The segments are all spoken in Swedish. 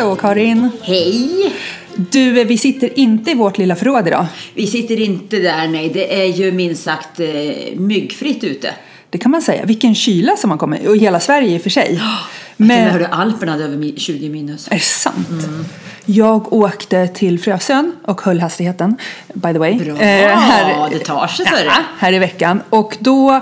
Hallå Karin! Hej! Du, vi sitter inte i vårt lilla förråd idag. Vi sitter inte där, nej. Det är ju minst sagt eh, myggfritt ute. Det kan man säga. Vilken kyla som har kommit. Och hela Sverige i och för sig. Men... Men, hörde Alperna hade över mi- 20 minus. är det sant? Jag åkte till Frösön och höll hastigheten, by the way. Bra, Eh, det tar sig för ja, här i veckan. Och då, eh,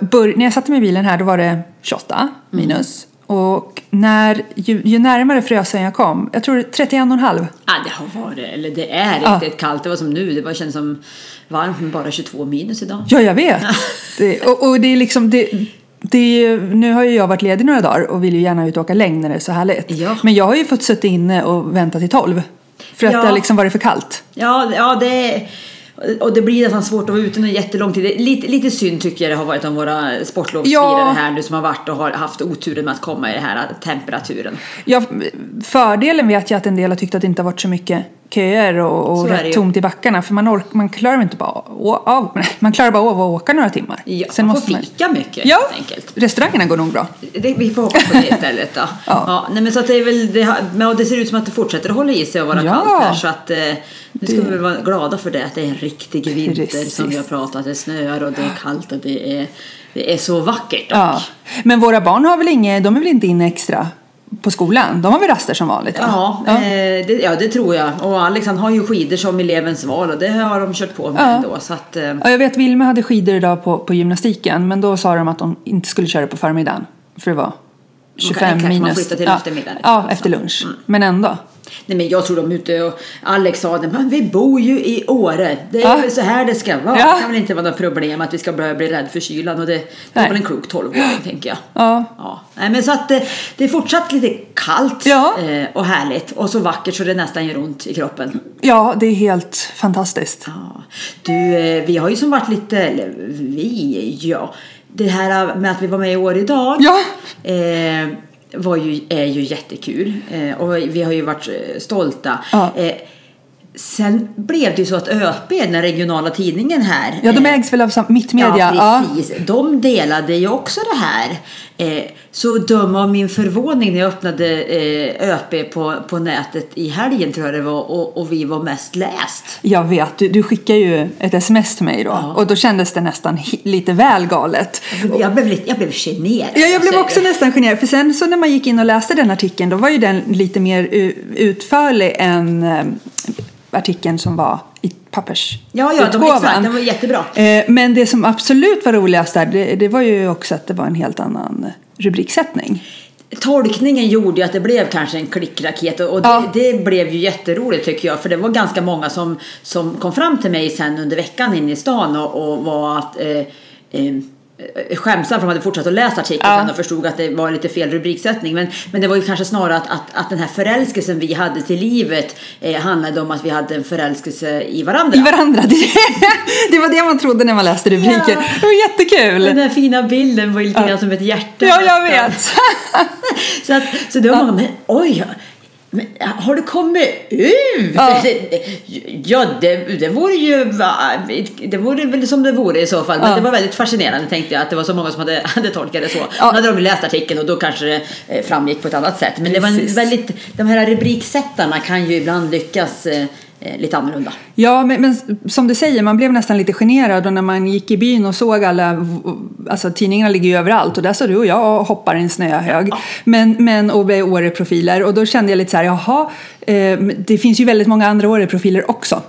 bör, när jag satte mig i bilen här, då var det 28 minus. Och när, ju, ju närmare Frösön jag kom, jag tror det är 31,5. Ja, det har varit, eller det är Ja. riktigt kallt. Det var som nu, det var, kändes som varmt med bara 22 minus idag. Ja, jag vet. Det, och, och det är liksom... Det, det, är- nu har ju jag varit ledig några dagar och vill ju gärna ut och åka längd när det är så härligt. Ja. Men jag har ju fått sitta inne och vänta till 12. För att Ja. det har liksom varit för kallt. Ja, ja det och det blir nästan svårt att vara ute en jättelång tid. Lite, lite synd tycker jag det har varit om våra sportlovsfirare Ja. här nu som har varit och har haft oturen med att komma i den här temperaturen. Ja, fördelen vet jag att en del har tyckt att det inte har varit så mycket köer och, och rätt tomt i backarna. För man, ork, man klarar inte bara av, man klarar bara av att åka några timmar. Ja, Sen man måste får fika mycket Ja, helt enkelt. restaurangerna går nog bra. Det, vi får hoppas på det istället då. ja. nej, men så att det är väl, det, men det ser ut som att det fortsätter att hålla i sig och vara Ja. kallt här så att eh, nu ska Det- vi väl vara glada för det att det är en riktig vinter Precis. som vi har pratat. Det snöar och det är kallt och det är, det är så vackert dock. Ja. Men våra barn har väl inget, de är väl inte inne extra på skolan? De har väl raster som vanligt? va? Ja, ja. Eh, det, ja, det tror jag. Och Alex han har ju skidor som elevens val och det har de kört på med Ja. ändå. Så att, eh, Ja, jag vet Vilma hade skidor idag på, på gymnastiken men då sa de att de inte skulle köra på förmiddagen för det var 25 kanske man minus. flyttar till ja. eftermiddagen. Ja, efter lunch. Men ändå. Nej men jag tror de är ute och Alex sa det, men vi bor ju i Åre. Det är Ja. så här det ska vara. Ja. Det kan väl inte vara något problem att vi ska börja bli rädda för kylan och det, det är väl en klok 12-åring tänker jag. Ja. Ja, nej, men så att det, det är fortsatt lite kallt Ja. eh, och härligt och så vackert så det nästan gör ont i kroppen. ja, det är helt fantastiskt. Ja. Du, eh, vi har ju som varit lite, eller vi, ja. Det här med att vi var med i år idag. Ja. Eh, var ju, är ju jättekul eh, och vi har ju varit eh, stolta. Ja. Eh, sen blev det ju så att ÖP, den regionala tidningen här. Ja, de eh, ägs väl av Mittmedia? Ja, precis. De delade ju också det här. Eh, så döm av min förvåning när jag öppnade eh, ÖP på, på nätet i helgen tror jag det var och, och vi var mest läst. Jag vet, du, du skickade ju ett sms till mig då Ja. och då kändes det nästan lite väl galet. Jag blev, jag blev generad. Ja, jag blev också nästan generad. För sen så när man gick in och läste den artikeln då var ju den lite mer utförlig än artikeln som var i pappersutgåvan. Ja, ja, de, exakt. Den var jättebra. Eh, Men det som absolut var roligast där, det, det var ju också att det var en helt annan rubriksättning. Tolkningen gjorde ju att det blev kanske en klickraket och och det, Ja. det blev ju jätteroligt tycker jag för det var ganska många som, som kom fram till mig sen under veckan inne i stan och, och var att eh, eh, skämsamma för de hade fortsatt att läsa artikeln Ja. sen och förstod att det var lite fel rubriksättning. Men, men det var ju kanske snarare att, att, att den här förälskelsen vi hade till livet eh, handlade om att vi hade en förälskelse i varandra. I varandra. Det, det var det man trodde när man läste rubriken. Ja. Det var jättekul. Den här fina bilden var ju lite grann som ett hjärta. Ja, jag vet. så, att, så det var många, men oj, men, har du kommit ut? Ja. Ja, det, det vore ju, det vore väl som det vore i så fall. Men Ja. det var väldigt fascinerande tänkte jag att det var så många som hade, hade tolkat det så. Ja. Nu hade de läst artikeln och då kanske det eh, framgick på ett annat sätt. Men det var en Precis. väldigt, de här rubriksättarna kan ju ibland lyckas eh, lite annorlunda. Ja, men, men som du säger, man blev nästan lite generad och när man gick i byn och såg alla, alltså tidningarna ligger ju överallt och där står du och jag och hoppar i en snöhög. Men, men och med Åre-profiler och då kände jag lite så här, jaha, eh, det finns ju väldigt många andra Åre-profiler också.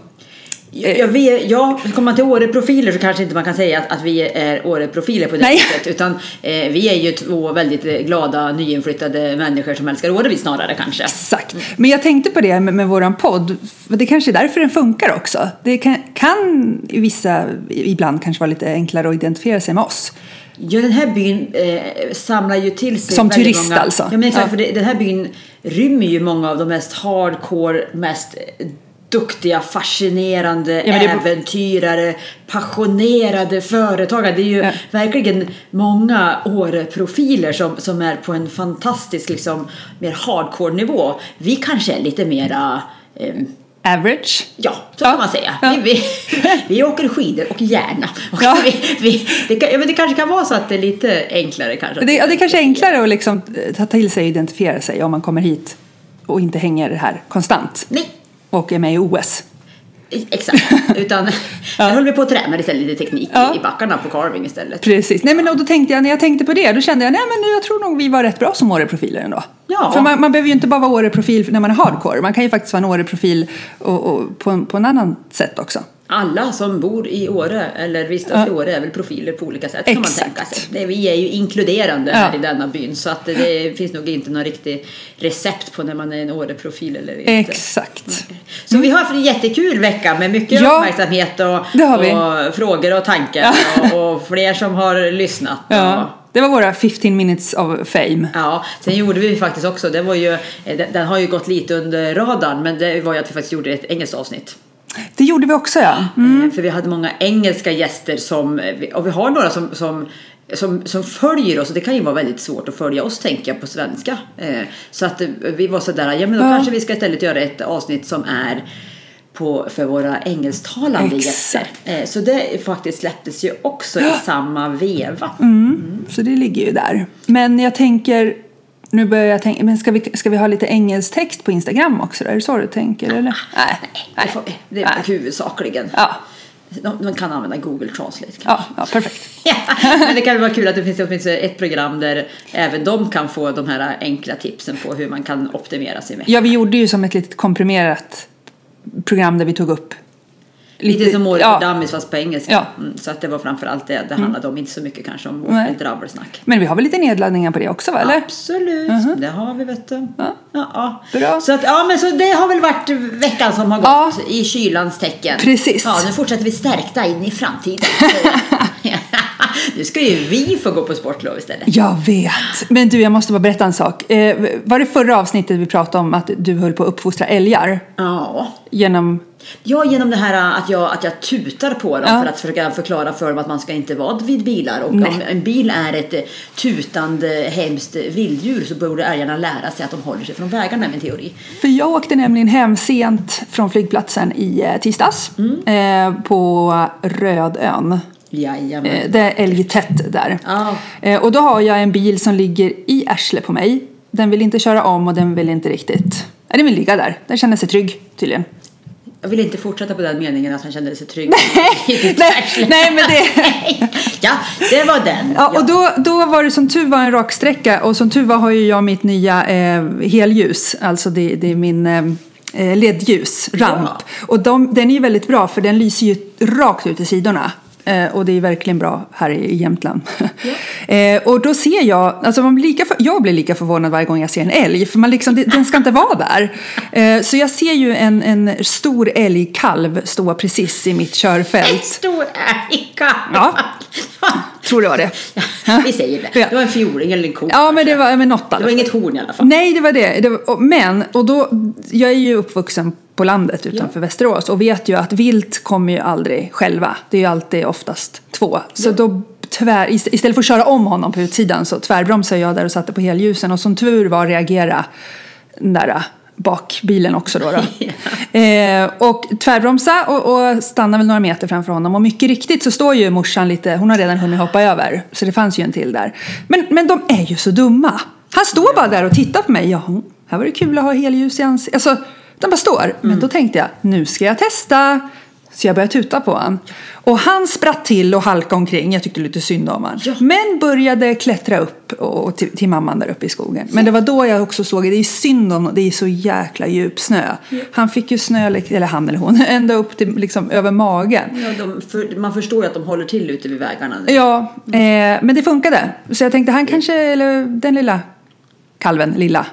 Jag vet, ja, kommer man till Åre-profiler så kanske inte man kan säga att, att vi är Åre-profiler på det Nej. sättet. Utan eh, vi är ju två väldigt eh, glada nyinflyttade människor som älskar Åre vi snarare kanske. Exakt. Men jag tänkte på det med, med våran podd, det kanske är därför den funkar också. Det kan, kan vissa, ibland kanske vara lite enklare att identifiera sig med oss. Ja, den här byn eh, samlar ju till sig Som turist många, alltså? Ja, men exakt. Ja. För det, den här byn rymmer ju många av de mest hardcore, mest duktiga, fascinerande Ja, äventyrare, passionerade företagare. Det är ju Ja. verkligen många Åre-profiler som, som är på en fantastisk, liksom, mer hardcore-nivå. Vi kanske är lite mera ehm, Average. Ja, så Ja. kan man säga. Ja. Vi, vi, vi åker skidor och gärna. Och Ja. vi, det, kan, ja, men det kanske kan vara så att det är lite enklare kanske. Det, ja, det kanske är enklare att liksom eh, ta till sig och identifiera sig om man kommer hit och inte hänger här konstant Nej, och är med i OS. exakt. Utan Ja. jag höll vi på att träna lite, lite teknik Ja. i backarna på carving istället. Precis. Nej, men då tänkte jag, när jag tänkte på det, då kände jag nej, men jag tror nog vi var rätt bra som Åre-profiler ändå. Ja. För man, man behöver ju inte bara vara Åre-profil när man är hardcore. Man kan ju faktiskt vara en Åre-profil och, och på, på en annan sätt också. Alla som bor i Åre eller vistas Ja. i Åre är väl profiler på olika sätt kan man Exakt. tänka sig. Det, vi är ju inkluderande Ja. här i denna byn så att det, finns nog inte någon riktig recept på när man är en Åre-profil eller inte. Exakt. Så vi har haft en jättekul vecka med mycket Ja, uppmärksamhet och, och frågor och tankar och, och fler som har lyssnat. Och, Det var våra 15 minutes of fame. Ja, sen gjorde vi faktiskt också, det var ju, den, den har ju gått lite under radarn, men det var ju att vi faktiskt gjorde ett engelskt avsnitt. Det gjorde vi också ja. Mm. Eh, För vi hade många engelska gäster som, och vi har några som, som som, som följer oss och det kan ju vara väldigt svårt att följa oss tänker jag på svenska. Eh, så att eh, vi var sådär, ja men då Ja. kanske vi ska istället göra ett avsnitt som är på, för våra engelsktalande gäster. Så det faktiskt släpptes ju också i samma veva. Så det ligger ju där. Men jag tänker, nu börjar jag tänka, men ska vi, ska vi ha lite engelsk text på Instagram också? Är det så du tänker eller? Nej. Det, får det är Nej. huvudsakligen. Ja, De, de kan använda Google Translate. kanske. ja, ja, perfekt. Ja, men det kan vara kul att det finns åtminstone ett program där även de kan få de här enkla tipsen på hur man kan optimera sin vecka. Ja, vi gjorde ju som ett litet komprimerat program där vi tog upp Lite, som Året ja, för Dummies fast på engelska. Ja. Mm, så att det var framförallt det det handlade om, inte så mycket kanske om vårt drabbelsnack. Men vi har väl lite nedladdningar på det också, va? Eller? Absolut, det har vi vet du. Ja. Ja. Bra. Så, att, ja, men så det har väl varit veckan som har gått i kylans tecken. Precis. Ja, nu fortsätter vi stärkta in i framtiden. nu ska ju vi få gå på sportlov istället. Jag vet. Men du, jag måste bara berätta en sak. Eh, var det förra avsnittet vi pratade om att du höll på att uppfostra älgar? Ja. Genom... Ja, genom det här att jag, att jag tutar på dem Ja. för att försöka förklara för dem att man ska inte vara vid bilar. Och Nej. om en bil är ett eh, tutande hemskt vilddjur så borde älgarna lära sig att de håller sig från vägarna, min teori. För jag åkte nämligen hem sent från flygplatsen i eh, tisdags eh, på Rödön. Jajamän. Eh, det är älgtätt där. Ja. Eh, och då har jag en bil som ligger i arsle på mig. Den vill inte köra om och den vill inte riktigt... Nej, den vill ligga där. Den känner sig trygg tydligen. Jag vill inte fortsätta på den meningen att han kände sig trygg. nej, nej, men det... ja, det var den. Ja, och då, då var det som tur var en raksträcka och som tur var har ju jag mitt nya eh, helljus, alltså det, det är min eh, ledljus, ramp. Ja. Och de, den är ju väldigt bra för den lyser ju rakt ut i sidorna. Eh, och det är verkligen bra här i Jämtland. eh, och då ser jag, alltså man blir lika för, jag blir lika förvånad varje gång jag ser en älg. För man liksom, den ska inte vara där. Eh, så jag ser ju en, en stor älgkalv stå precis i mitt En körfält. stor älgkalv. Ja. Tror det var det. Vi säger det. Ja. Det var en fjoling eller en ko. Ja, men det var men något det var inget horn i alla fall. Nej, det var det. det var, men, och då, jag är ju uppvuxen på landet utanför Västerås och vet ju att vilt kommer ju aldrig själva. Det är ju alltid oftast två. Så då tvär, ist- istället för att köra om honom på utsidan så tvärbromsade jag där och satte på helljusen och som tur var reagera den där äh, bakbilen också då. då. eh, och tvärbromsa och, och stanna väl några meter framför honom och mycket riktigt så står ju morsan lite, hon har redan hunnit hoppa över så det fanns ju en till där. Men, men de är ju så dumma. Han står bara där och tittar på mig. Ja, här var det kul att ha helljus i ansiktet. Alltså, de bara står. Men då tänkte jag, nu ska jag testa. Så jag började tuta på honom. Och han spratt till och halkade omkring. Jag tyckte lite synd om honom. Ja. Men började klättra upp och till, till mamman där uppe i skogen. Men det var då jag också såg, det är synd om det är så jäkla djup snö. Han fick ju snö, eller han eller hon, ända upp till liksom över magen. Ja, de, för, man förstår ju att de håller till ute vid vägarna nu. Ja, eh, men det funkade. Så jag tänkte han kanske, eller den lilla kalven, lilla,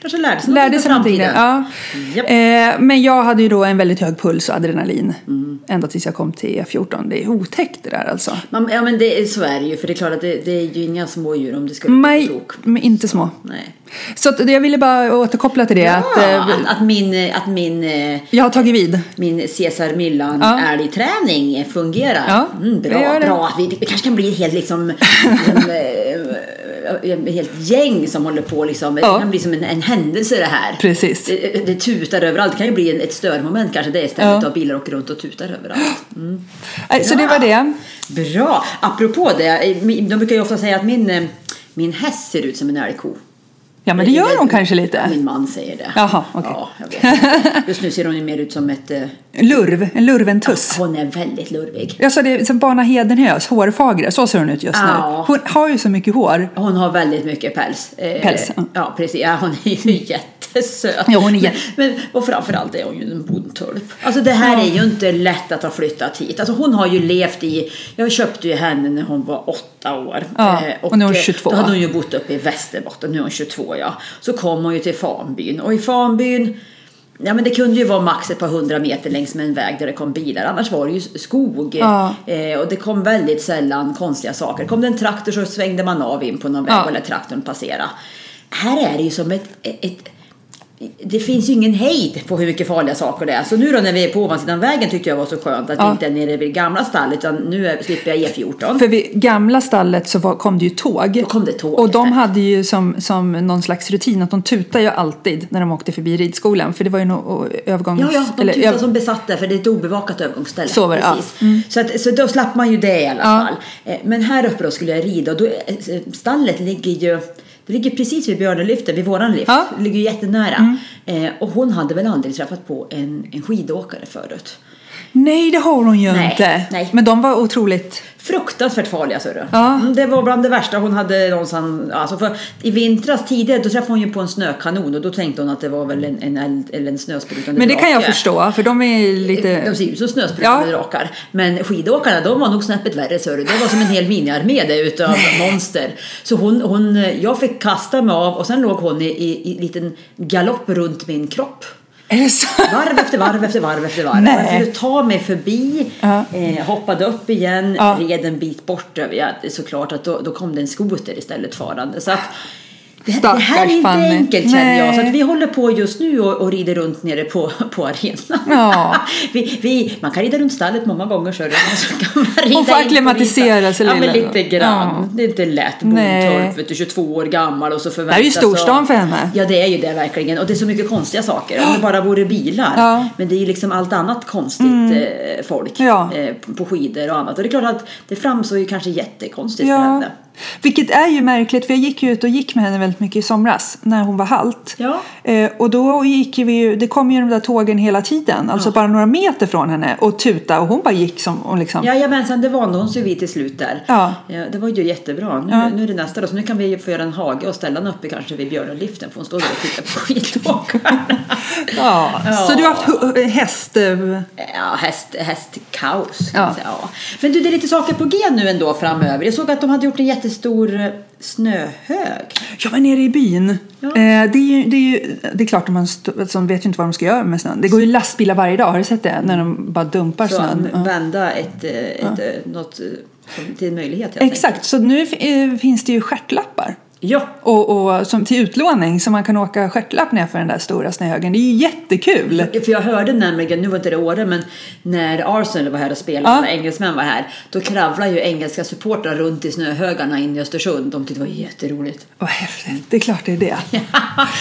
Kanske lärde sig Lärde sig framtiden. Ja. Japp. Eh, men jag hade ju då en väldigt hög puls och adrenalin. Mm. Ända tills jag kom till E14. Det är otäckt det där alltså. Man, ja men det, är- så är det ju för det är klart att det, det är ju inga små djur om det skulle på tok. men inte små. Nej. Så att jag ville bara återkoppla till det. Ja, Att, eh, att, att min, att min, eh, jag har tagit vid. min Cesar Millan Ja. älgträning fungerar. Ja, mm, det bra, gör det. bra. Vi, vi kanske kan bli helt liksom, liksom eh, ett helt gäng som håller på liksom. Ja. Det kan bli som en, en händelse det här. Precis. Det, det tutar överallt. Det kan ju bli en, ett störmoment kanske det istället. Ja. Att bilar åker runt och tutar överallt. Mm. Så det var det. Bra! Apropå det, de brukar ju ofta säga att min, eh, min häst ser ut som en älgko. Ja, men det gör hon kanske lite. Min man säger det. Jaha, okej. Ja, jag vet. Just nu ser hon ju mer ut som ett... eh, Lurv, en lurventuss. Hon är väldigt lurvig. Jag sa det som Barna Hedenhös, hårfagra, så ser hon ut just nu. Ja. Hon har ju så mycket hår. Hon har väldigt mycket päls. Eh, Päls, ja. Ja, precis. Ja, hon är ju jättesöt. Ja, hon är jätte- men, och framförallt är hon ju en bondtulp. Alltså det här är ju inte lätt att ha flyttat hit. Alltså hon har ju levt i... Jag köpte ju henne när hon var åtta år. Ja, Eh, och nu är hon eh, 22. Då hade hon ju bott uppe i Västerbotten. Nu är hon 22 ja. Så kom hon ju till Fanbyn. Och i Fanbyn Ja men det kunde ju vara max ett par hundra meter längs med en väg där det kom bilar. Annars var det ju skog. Ja. Eh, och det kom väldigt sällan konstiga saker. Kom det en traktor så svängde man av in på någon väg Ja. och lät traktorn passera. Här är det ju som ett, ett det finns ju ingen hejd på hur mycket farliga saker det är. Så nu då när vi är på ovansidan vägen tyckte jag var så skönt att vi Ja. inte är nere vid gamla stallet utan nu är, slipper jag E14. För vid gamla stallet så var, kom det ju tåg. Då kom det tåg Och de hade ju som, som någon slags rutin att de tutade ju alltid när de åkte förbi ridskolan. För det var ju nog övergångs... Ja, ja, de eller tutar öv- som besatta för det är ett obevakat övergångsställe. Så var det, ja. Mm. Precis. Så, att, så då slapp man ju det i alla Ja. fall. Eh, Men här uppe då skulle jag rida och då, eh, stallet ligger ju det ligger precis vid Björnelyften, vid våran lift. Ja. Det ligger jättenära. Eh, och hon hade väl aldrig träffat på en, en skidåkare förut. Nej, det har hon ju Nej, inte. nej. Men de var otroligt... Fruktansvärt farliga, så. Ja. Mm, det var bland det värsta hon hade någonstans. Alltså för I vintras tidigare då träffade hon ju på en snökanon och då tänkte hon att det var väl en, en, eld, eller en snösprutande Men det kan jag drake. förstå, för de är lite... De ser ju ut som snösprutande Ja. drakar. Men skidåkarna de var nog snäppet värre så. Det var som en hel miniarmé där utav monster. Så hon, hon, jag fick kasta mig av och sen låg hon i, i, i liten galopp runt min kropp. Är det så? Varv efter varv efter varv efter varv. Nej. Jag ta mig förbi, Ja. eh, hoppade upp igen, Ja. red en bit bort. över- Ja, såklart att då, då kom det en skoter istället farande. Så att, det, det här är inte Fanny. enkelt känner jag. Så vi håller på just nu och, och rider runt nere på, på arenan. Ja. vi, vi, man kan rida runt stallet många gånger så, så kan man rida Hon får acklimatisera sig Ja men lite grann. Ja. Det är inte lätt. Bondtorp, vet du, 22 år gammal och så förväntas Det är ju storstan för henne. Ja det är ju det verkligen. Och det är så mycket konstiga saker. Om det bara vore bilar. Ja. Mm. Men det är ju liksom allt annat konstigt eh, folk Ja. eh, på- skidor och annat. Och det är klart att det framstår ju kanske jättekonstigt för henne. Vilket är ju märkligt, för jag gick ju ut och gick med henne väldigt mycket i somras när hon var halt. Ja. Eh, och då gick vi ju, det kom ju de där tågen hela tiden, alltså bara några meter från henne och tuta och hon bara gick som och liksom. Jajamensan, det vande hon sig vid till slut där. Ja. det var ju jättebra. Nu, Ja. nu är det nästa då, så nu kan vi få göra en hage och ställa henne uppe kanske vid björnliften för hon står där och tittar på skidåkarna. Ja. Ja. Så du har haft häst... eh, Ja, häst, hästkaos. Ja. Ja. Ja. Men du, det är lite saker på G nu ändå framöver. Jag såg att de hade gjort en jättestor eh, snöhög. Ja, men nere i byn. Ja. Eh, det, är ju, det, är ju, det är klart att man st- alltså, de vet ju inte vad de ska göra med snön. Det går ju lastbilar varje dag, har du sett det? När de bara dumpar Så snön. Ja. vända ett, eh, ett, något eh, som- till en möjlighet Exakt, så nu finns det ju stjärtlappar. Ja, Och, och som till utlåning så man kan åka stjärtlapp ner för den där stora snöhögen. Det är ju jättekul! för jag hörde nämligen, nu var inte det Åre, men när Arsenal var här och spelade, Ja. när engelsmän var här, då kravlar ju engelska supportrar runt i snöhögarna in i Östersund. De tyckte det var jätteroligt. Vad häftigt, det är klart det är det. Men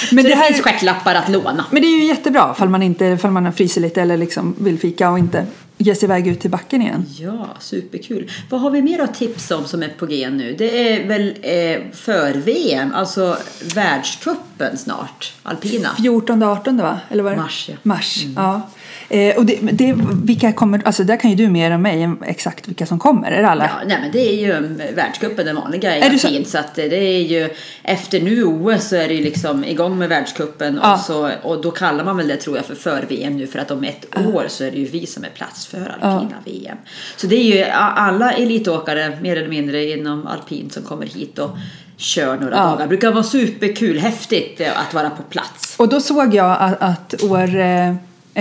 så det det, här- finns stjärtlappar att låna. Men det är ju jättebra ifall man, inte, man fryser lite eller liksom vill fika och inte ge sig iväg ut till backen igen. Ja, superkul. Vad har vi mer att tipsa om som är på G nu? Det är väl eh, för-VM, alltså världscupen snart, alpina. 14-18 va? Eller var det? Mars, ja. Mars, ja. Eh, och det, det, vilka kommer, alltså där kan ju du mer än mig exakt vilka som kommer. Är det alla? Ja, nej men det är ju mm, världscupen, den vanliga i Är det så? Så att det är ju, efter nu OS så är det ju liksom igång med världscupen Ja. och, så, och då kallar man väl det tror jag för för-VM nu för att om ett år så är det ju vi som är plats för alpina VM. Så det är ju alla elitåkare mer eller mindre inom alpin som kommer hit och kör några Ja. dagar. Det brukar vara superkul, häftigt eh, att vara på plats. Och då såg jag att, att Åre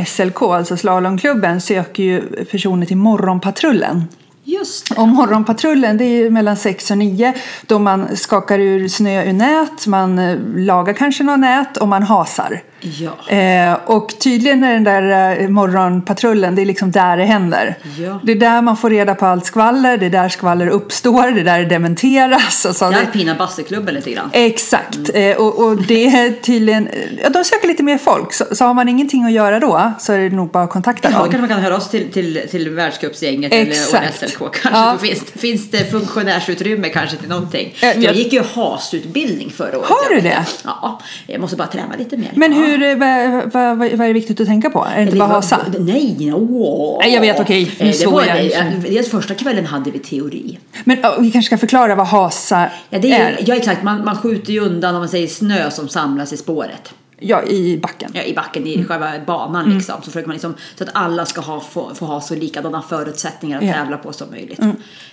SLK, alltså slalomklubben, söker ju personer till Morgonpatrullen. Just det. Och morgonpatrullen det är mellan 6 och 9 då man skakar ur snö ur nät, man eh, lagar kanske något nät och man hasar. Ja. Eh, och tydligen är den där eh, morgonpatrullen, det är liksom där det händer. Ja. Det är där man får reda på allt skvaller, det är där skvaller uppstår, det är där det dementeras. Och så. Det är alpina bastuklubben lite grann. Exakt, eh, och, och det är tydligen, ja, de söker lite mer folk. Så, så har man ingenting att göra då så är det nog bara att kontakta Ja, dem. kanske man kan höra oss till, till, till världscupsgänget eller Exakt. SLK kanske. Ja. Då finns, finns det funktionärsutrymme kanske till någonting. Ja, jag- gick ju HAS-utbildning förra året. Har du det? Ja, jag måste bara träna lite mer. Men ja. Hur, eh, vad, vad, vad är det viktigt att tänka på? Är det inte bara hasa? Nej, åh. Nej, jag vet, okej. Nu Eh, Det var det. inte. Dels första kvällen hade vi teori. Men ja, vi kanske ska förklara vad hasa Ja, det är, är. ja exakt. Man, man skjuter ju undan om man säger snö som samlas i spåret. Ja, i backen. Ja, I backen, i själva banan Mm. liksom. Så försöker man liksom, så att alla ska ha, få, få ha så likadana förutsättningar att Ja. Mm. tävla på som möjligt.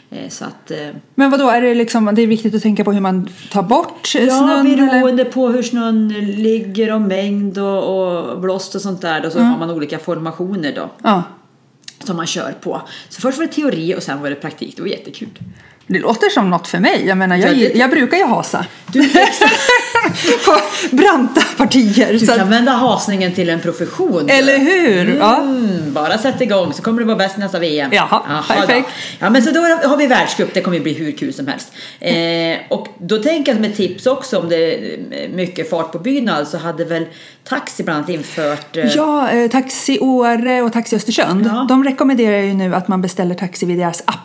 Eh, Så att, eh, Men vad då är det liksom, det är viktigt att tänka på hur man tar bort ja, snön? eller? beroende på hur snön ligger och mängd och, och blåst och sånt där. Då, så Mm. har man olika formationer då. Ja, Som man kör på. Så först var det teori och sen var det praktik. Det var jättekul. Det låter som något för mig. Jag menar, jag, Ja, det- jag brukar ju hasa. Du, på branta partier. du så att- kan vända hasningen till en profession. Eller hur? Ja. Mm, bara sätt igång så kommer du vara bäst nästa VM. Jaha, perfekt. Då. Ja, men så då har vi världscup, det kommer ju bli hur kul som helst. Eh, och då tänker jag som ett tips också om det är mycket fart på byn alltså hade väl Taxi bland annat infört eh, Ja, eh, Taxi Åre och Taxi Östersund, Ja. de rekommenderar ju nu att man beställer taxi via deras app.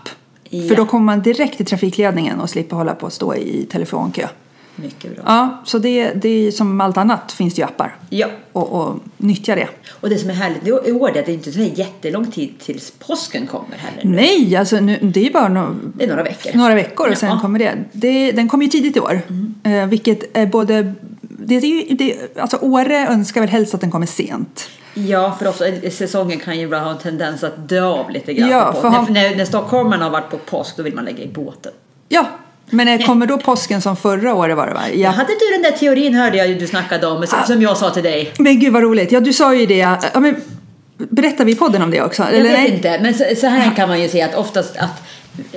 Ja. För då kommer man direkt till trafikledningen och slipper hålla på att stå i telefonkö. mycket bra. Ja, så det, det är som allt annat finns det ju appar. Ja. Och, och nyttja det. Och det som är härligt i år är att det inte är så jättelång tid tills påsken kommer heller. nu. Nej, alltså nu, det är bara no, Det är några veckor. några veckor och sen Ja. Mm. kommer det. det. Den kommer ju tidigt i år. Eh, vilket är både... Det är ju, det, alltså Åre önskar väl helst att den kommer sent. Ja, för också, säsongen kan ju ibland ha en tendens att dö av lite grann. Ja, för han- när, när, stockholmarna har varit på påsk då vill man lägga i båten. Ja, men eh, kommer då påsken som förra året var det va? Jag Ja. hade du den där teorin hörde jag du snackade om, som, som jag sa till dig. Men gud vad roligt. Ja, du sa ju det. Ja, men, berättar vi i podden om det också? Jag vet inte, men så, så här kan man ju se att oftast att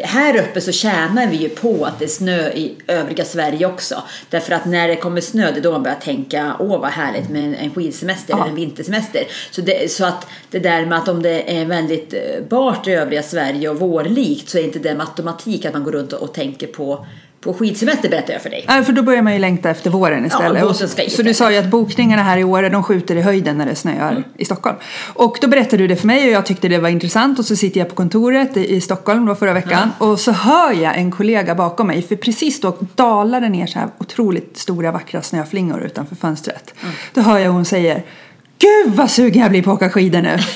här uppe så tjänar vi ju på att det är snö i övriga Sverige också. Därför att när det kommer snö, det är då man börjar tänka, åh vad härligt med en- skidsemester Ja. eller en vintersemester. Så, det, så att det där med att om det är väldigt eh, bart i övriga Sverige och vårlikt så är inte det med automatik att man går runt och tänker på, på skidsemester berättar jag för dig. Ja, för då börjar man ju längta efter våren istället. Ja, båten ska så, du sa ju att bokningarna här i år, de skjuter i höjden när det snöar Mm. i Stockholm. Och då berättade du det för mig och jag tyckte det var intressant och så sitter jag på kontoret i, Stockholm då förra veckan och så hör jag en kollega bakom mig för precis då dalar det ner så här otroligt stora vackra snöflingor utanför fönstret. Mm. Då hör jag hon säger Gud vad sugen jag blir på att åka skidor nu!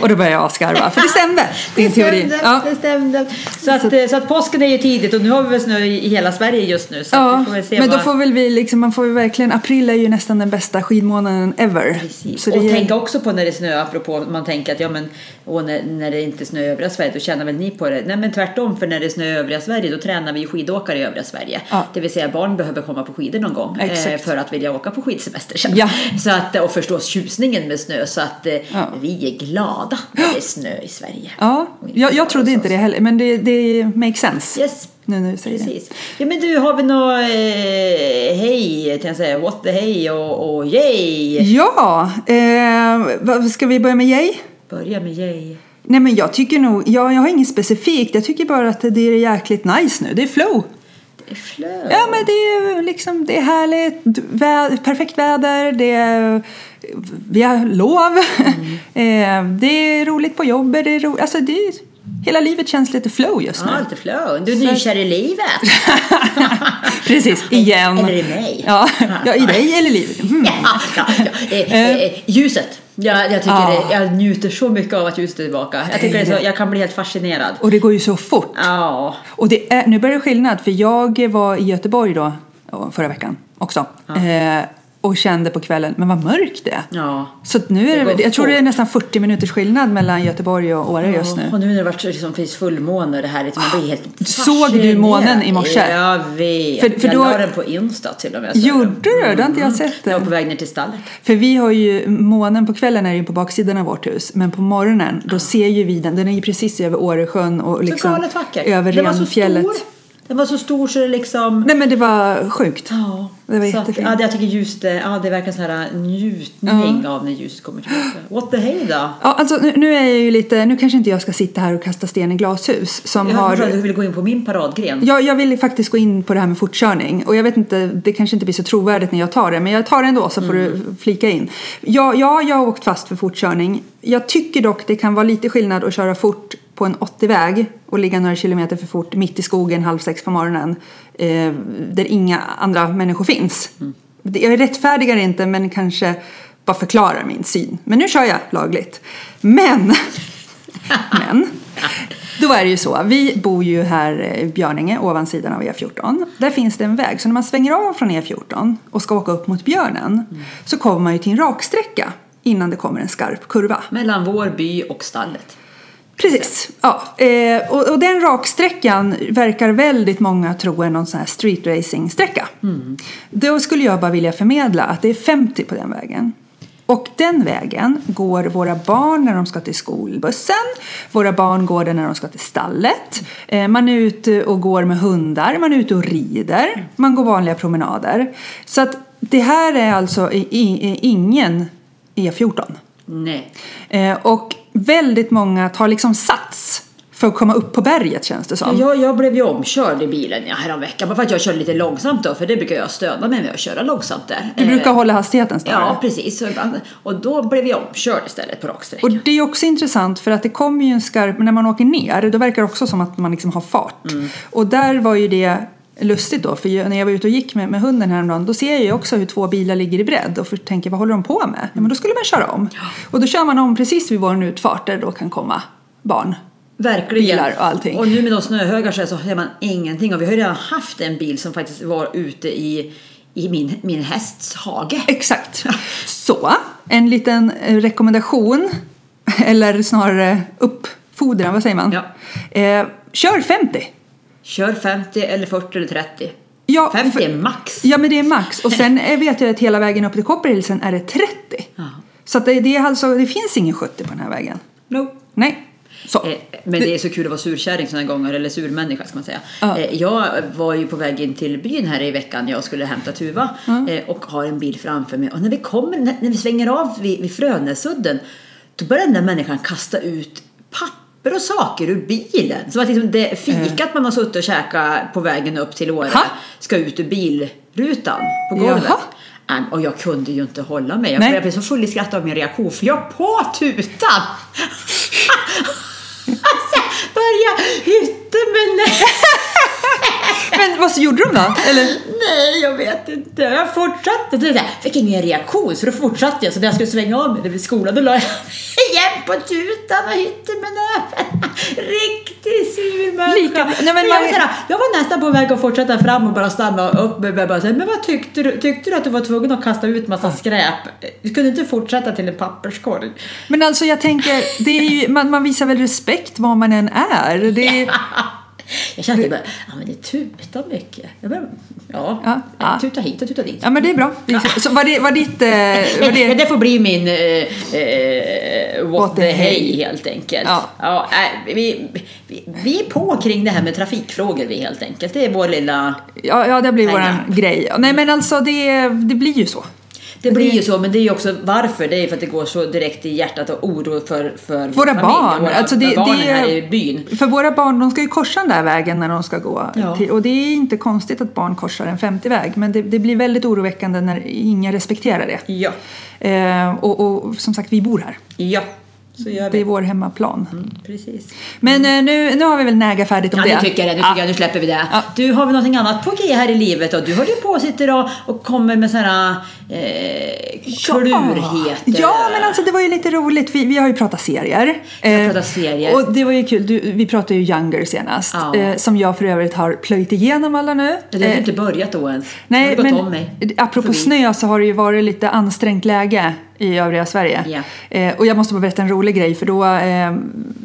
och då börjar jag asgarva, för det stämde, din Det teori. stämde, Ja. det stämde. Så att, eh, så att påsken är ju tidigt och nu har vi väl snö i hela Sverige just nu. Så Ja, men då vad... får väl vi liksom, man får ju verkligen, april är ju nästan den bästa skidmånaden ever. Precis. Och är- tänka också på när det snöar, apropå man tänker att ja men åh, när, när det inte snöar i övriga Sverige då tjänar väl ni på det. Nej men tvärtom för när det snöar i övriga Sverige då tränar vi skidåkare i övriga Sverige. Ja. Det vill säga barn behöver komma på skidor någon gång eh, för att vilja åka på skidsemester sen. Ja. Så att, och förstås tjusningen med snö så att eh, Ja. vi är glada när det är snö i Sverige. Ja, Och jag, jag trodde inte det heller, men det, det makes sense. Yes. Nu du säger det. Precis. Ja men du, har vi nå eh, hej, tänkte jag säga, what the hej och, och yay? Ja, eh, ska vi börja med yay? Börja med yay. Nej men jag tycker nog, jag, jag har inget specifikt, jag tycker bara att det är jäkligt nice nu, det är flow. Det är flow. Ja men det är liksom, det är härligt, vä perfekt väder, det är, vi har lov, eh, det är roligt på jobbet, det är ro, alltså det är, hela livet känns lite flow just nu. Ja, lite flow. Du är nykär i livet. Precis, igen. Eller i mig. Ja, ja i dig eller livet. Mm. Ja, ja, ja. Eh, eh, eh, ljuset. Jag, jag, tycker Ja. det, jag njuter så mycket av att ljuset är tillbaka. Jag, tycker så, jag kan bli helt fascinerad. Och det går ju så fort. Ja. Och det är, nu börjar det skillnad, för jag var i Göteborg då, ja, förra veckan också. Eh, och kände på kvällen, men vad mörkt det är. Ja. Så nu är Det det, jag tror det är nästan 40 minuters skillnad mellan Göteborg och Åre just nu. Och nu när det varit liksom, finns fullmåne och det här, liksom, man blir helt Såg du månen i morse? Jag vet. För- för jag då- la den på Insta till och med. så- Gjorde du? Det har inte jag sett Jag var på väg ner till stallet. För vi har ju, månen på kvällen är ju på baksidan av vårt hus, men på morgonen då ser ju vi den, den är ju precis över Åresjön och Så liksom vacker. över den var så Renfjället. stor. Den var så stor så det liksom... Nej men det var sjukt. Ja, Det var så att, jättefint. ja, jag tycker ljuset, är- ja, det verkar så här njutning av när ljuset kommer tillbaka. What the hell då? Ja, alltså, nu, nu är jag ju lite, nu kanske inte jag ska sitta här och kasta sten i glashus som Jag har... att du vill gå in på min paradgren. Ja, jag vill faktiskt gå in på det här med fortkörning och jag vet inte, det kanske inte blir så trovärdigt när jag tar det men jag tar det ändå så får du flika in. Ja, ja, jag har åkt fast för fortkörning. Jag tycker dock det kan vara lite skillnad att köra fort på en 80-väg och ligga några kilometer för fort mitt i skogen halv sex på morgonen eh, där inga andra människor finns. Det- Jag rättfärdigar inte men kanske bara förklarar min syn. Men nu kör jag lagligt. Men men då är det ju så, vi bor ju här i Björninge, ovansidan av E14. Där finns det en väg, så när man svänger av från E14 och ska åka upp mot Björnen så kommer man ju till en raksträcka innan det kommer en skarp kurva. Mellan vår by och stallet. Precis. Ja, eh, och, och den raksträckan verkar väldigt många tro är någon sån här street racing sträcka. Då skulle jag bara vilja förmedla att det är 50 på den vägen. Och den vägen går våra barn när de ska till skolbussen. Våra barn går den när de ska till stallet. Eh, man är ute och går med hundar. Man är ute och rider. Man går vanliga promenader. Så att det här är alltså ingen E14. Nej. Eh, och väldigt många tar liksom sats för att komma upp på berget känns det som. Jag, jag blev ju omkörd i bilen ja, häromveckan. Bara för att jag körde lite långsamt då. För det brukar jag stödja mig med att köra långsamt där. Du Eh, brukar hålla hastigheten snarare. Ja, precis. Och då blev jag omkörd istället på Och raksträckan. det är också intressant för att det kommer ju en skarp, när man åker ner, då verkar det också som att man liksom har fart. Mm. Och där var ju det lustigt då, för när jag var ute och gick med, med hunden häromdagen, då ser jag ju också hur två bilar ligger i bredd och tänker vad håller de på med? Ja, men då skulle man köra om. Och då kör man om precis vid vår utfart där det då kan komma barn. Verkligen. bilar och allting. Och nu med de snöhögar så ser man ingenting. Och vi har ju redan haft en bil som faktiskt var ute i, i min, min hästs hage. Exakt. Så, en liten eh, rekommendation, eller snarare uppfordran, vad säger man? Ja. Eh, kör 50. Kör 50 eller 40 eller 30. Ja, 50 för- är max. Ja, men det är max. Och sen eh, vet jag att hela vägen upp till Copperhillsen är det 30. Ja. Så det, det, är alltså, det finns ingen 70 på den här vägen. No. Nej. Så. Eh, Men det är så kul att vara surkärring sådana gånger, eller surmänniska ska man säga. Ja. Eh, Jag var ju på väg in till byn här i veckan, jag skulle hämta Tuva eh, och har en bil framför mig. Och när vi kommer, när när vi svänger av vid, vid Frönäsudden, då börjar den där människan kasta ut papper och saker ur bilen. Som att liksom det fikat man har suttit och käkat på vägen upp till Åre ska ut ur bilrutan på golvet. Jaha. Och jag kunde ju inte hålla mig. Jag Nej. blev så full i skratt av min reaktion för jag på tutan Alltså, börja hytta med. Men vad så gjorde de då? Eller? nej, jag vet inte. Jag fortsatte. Det där. Fick ingen reaktion så då fortsatte jag. Så när jag skulle svänga av mig vid skolan då la jag igen på tutan och hytte med näven. Riktig sur människa. Nej, men Men jag, var såhär, jag var nästan på väg att fortsätta fram och bara stanna upp mig. Bara, säga, men vad tyckte du? Tyckte du att du var tvungen att kasta ut massa skräp? Du kunde inte fortsätta till en papperskorg. Men alltså jag tänker, det är ju, man, man visar väl respekt var man än är. Det är, Jag kände att jag bara, ja men det tutar mycket. Jag bara, ja, Ja, ja. tuta hit och tuta dit. ja men det är bra. Så var det, var ditt... eh, Var det, det, får bli min eh, what, What the hey helt enkelt. Ja. äh, vi, vi, vi är på kring det här med trafikfrågor vi helt enkelt. Det är vår lilla... ja, ja, det blir nej. grej. Nej men alltså det, det blir ju så. Det blir ju så, men det är ju också varför. Det är för att det går så direkt i hjärtat och oro för, för vår Våra familj, barn. Våra, Alltså det- barnen det- här i byn. För våra barn, de ska ju korsa den där vägen när de ska gå. Ja. Till, och det är inte konstigt att barn korsar en 50-väg. Men det, det blir väldigt oroväckande när ingen respekterar det. Ja. Eh, och, och som sagt, vi bor här. Ja. Så gör Det är vi. vår hemmaplan. Mm, precis. Men eh, nu, nu har vi väl näga färdigt om Ja, det. nu tycker jag det. Nu, tycker jag, nu släpper vi det. Ja. Du, har vi någonting annat på G här i livet? Och du håller ju på och sitter och, och kommer med sådana eh, klurigheter. Ja, men alltså det var ju lite roligt. Vi, vi har ju pratat serier. Vi har Eh, pratat serier. Och det var ju kul. Du, vi pratade ju Younger senast. Ja. Eh, som jag för övrigt har plöjt igenom alla nu. Det har Eh, inte börjat då ens. Nej, men apropå Förbi. snö så har det ju varit lite ansträngt läge i övriga Sverige. Ja. Eh, och jag måste bara berätta en rolig grej för då, eh,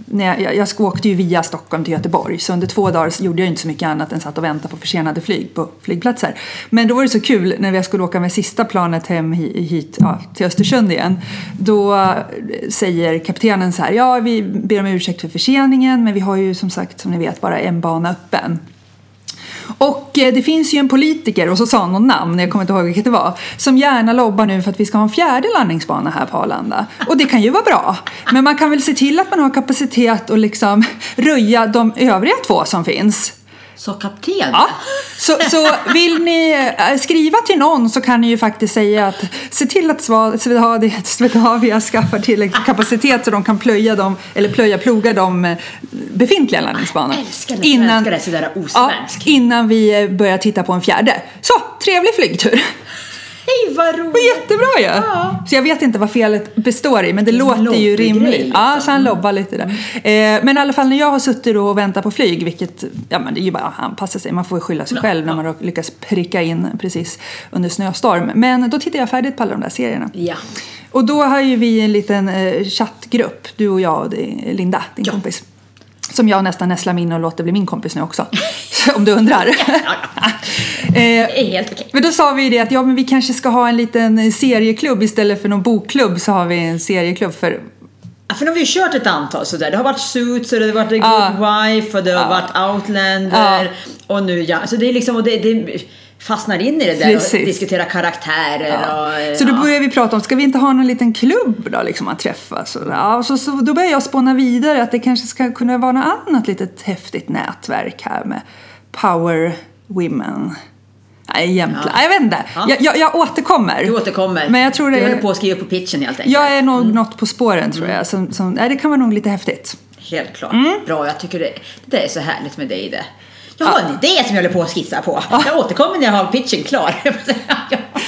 när jag, jag, jag åkte ju via Stockholm till Göteborg så under två dagar gjorde jag inte så mycket annat än satt och väntade på försenade flyg på flygplatser. Men då var det så kul när jag skulle åka med sista planet hem hi- hit ja, till Östersund igen. Då säger kaptenen så här, ja vi ber om ursäkt för förseningen men vi har ju som sagt som ni vet bara en bana öppen. Och eh, det finns ju en politiker, och så sa han något namn, jag kommer inte ihåg vilket det var, som gärna lobbar nu för att vi ska ha en fjärde landningsbana här på Arlanda. Och det kan ju vara bra, men man kan väl se till att man har kapacitet att liksom röja de övriga två som finns. Så kapten? Ja. Så, så vill ni eh, skriva till någon så kan ni ju faktiskt säga att se till att Swedavia, Swedavia skaffar tillräcklig kapacitet så de kan plöja dem, eller plöja, ploga de eh, befintliga landningsbanorna. Jag älskar när svenskar är sådär ja, osvensk. innan vi eh, börjar titta på en fjärde. Så, trevlig flygtur! Hej vad Det roligt! jättebra ju! Ja. Så jag vet inte vad felet består i, men det En låter ju rimligt. liksom. Ja, så han lobbar lite där. Eh, men i alla fall när jag har suttit och väntat på flyg, vilket, ja men det är ju bara att anpassa sig, man får ju skylla sig Ja, själv när ja. man har lyckats pricka in precis under snöstorm. Men då tittar jag färdigt på alla de där serierna. Ja. Och då har ju vi en liten eh, chattgrupp, du och jag och det- Linda, din Ja. kompis. Som jag nästan nästlar min och låter bli min kompis nu också. Om du undrar. eh, Det är helt okej. men då sa vi det att ja, men vi kanske ska ha en liten serieklubb istället för någon bokklubb så har vi en serieklubb för Ja, för nu har vi ju kört ett antal sådär. Det har varit Suits och det har varit The Good Ja. Wife och det har Ja. varit Outlander och nu ja. Så det är liksom, och det, det fastnar in i det där Precis. och diskutera karaktärer och... Så då ja. börjar vi prata om, ska vi inte ha någon liten klubb då, liksom att träffas? Och, ja, så, så, då börjar jag spåna vidare att det kanske ska kunna vara något annat litet häftigt nätverk här med Power Women. Nej, Jämtland. Nej, Jag vet inte. Ja. Jag, jag, jag återkommer. Du återkommer. Men jag tror det Du är- håller på att skriva på pitchen helt enkelt. Jag är nog något på spåren tror jag. Som, som, nej, det kan vara nog lite häftigt. Helt klart. Mm. Bra, jag tycker det, det är så härligt med dig det. Jag har en idé som jag håller på att skissa på. Jag återkommer när jag har pitchen klar.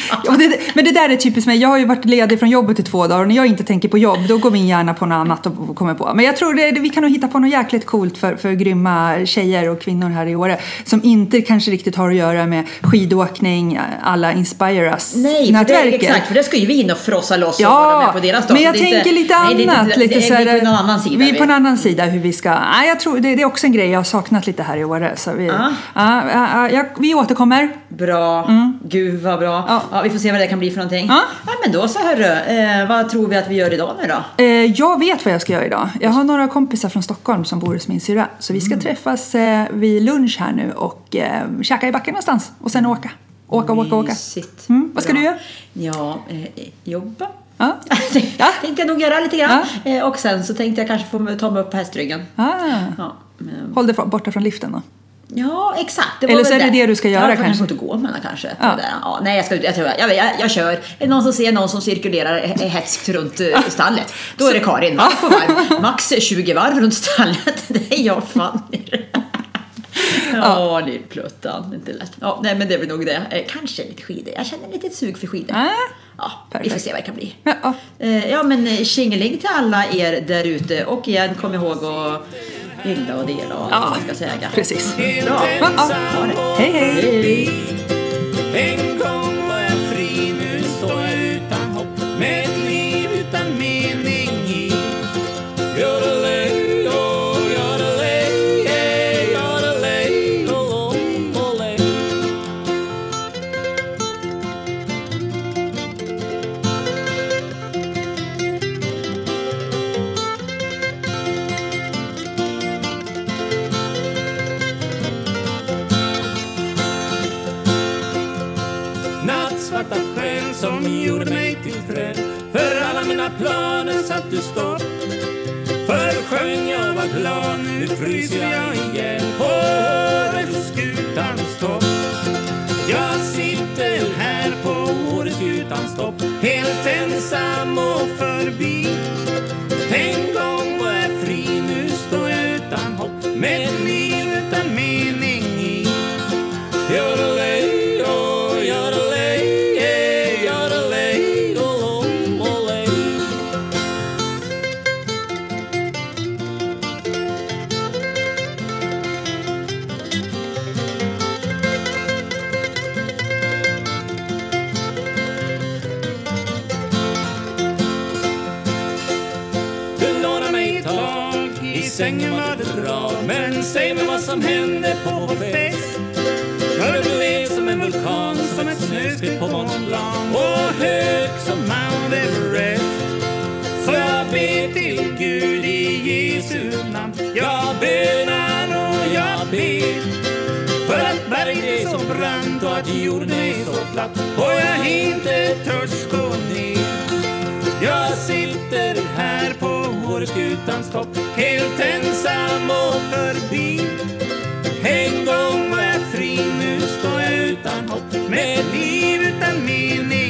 Ja, men, det, men det där är typiskt mig. Jag har ju varit ledig från jobbet i två dagar och när jag inte tänker på jobb då går min hjärna på något annat och kommer på. Men jag tror det, vi kan nog hitta på något jäkligt coolt för, för grymma tjejer och kvinnor här i Åre som inte kanske riktigt har att göra med skidåkning, alla Inspire Us Nej, för det, nätverket. exakt, för det ska ju vi in och frossa loss och vara Ja, med på deras dag. men jag tänker inte- lite annat. lite så är här, vi på någon annan sida. Vi är på en annan sida hur vi ska... Nej, jag tror, det, det är också en grej jag har saknat lite här i Åre. Så vi, Ja. ja, ja, ja, vi återkommer. Bra, gud vad bra. Ja. Ja. vi får se vad det kan bli för någonting. Ja. Ja, men då så hörru, eh, vad tror vi att vi gör idag nu då? Eh, jag vet vad jag ska göra idag. Jag har några kompisar från Stockholm som bor hos min syrra. Så vi ska Mm. träffas eh, vid lunch här nu och eh, käka i backen någonstans. Och sen åka. Åka, åka, åka. Mm, vad ska Bra. du göra? Ja, eh, jobba. Ja. ja. tänkte jag nog göra lite grann. Eh, och sen så tänkte jag kanske få ta mig upp på hästryggen. Ah. Ja, men, Håll dig borta från liften då. Ja exakt. Eller väl så är det det du ska göra ja, jag kanske. inte gå med kanske. Ja. Ja. Ja, nej, jag, ska, jag, tror, jag, jag, jag kör. Är det någon som ser någon som cirkulerar hätskt runt eh, stallet, då är det Karin. Varv. Max 20 varv runt stallet. Det är jag fan. Ja, lillpluttan. Inte lätt. Ja, nej, men det blir nog det. Eh, kanske lite skidor. Jag känner lite sug för skidor. Ah, Ja, vi får perfekt. se vad det kan bli. Ja, ja. Eh, Ja men tjingeling till alla er där ute och igen kom ihåg att hylla och dela och vad man ska säga. precis. Bra. Ja, ja. Ha det. Hej, hej. Hej. Ensam och förbi. Sängen var det bra Men säg mig vad som hände på vår fest. För du blev som en vulkan, som ett snöskred på Mont Blanc och hög som Mount Everest. Så jag ber till Gud i Jesu namn. Jag bönar och jag ber. För att berget är så brant och att jorden är så platt. Och jag inte törs gå ner. Jag sitter här på Åreskutans topp helt ensam och förbi. En gång var jag fri, nu står jag utan hopp. Med ett liv utan mening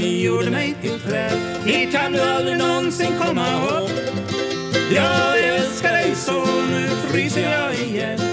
som gjorde mig till träd. Hit kan du aldrig någonsin komma upp Jag älskar dig så, nu fryser jag igen.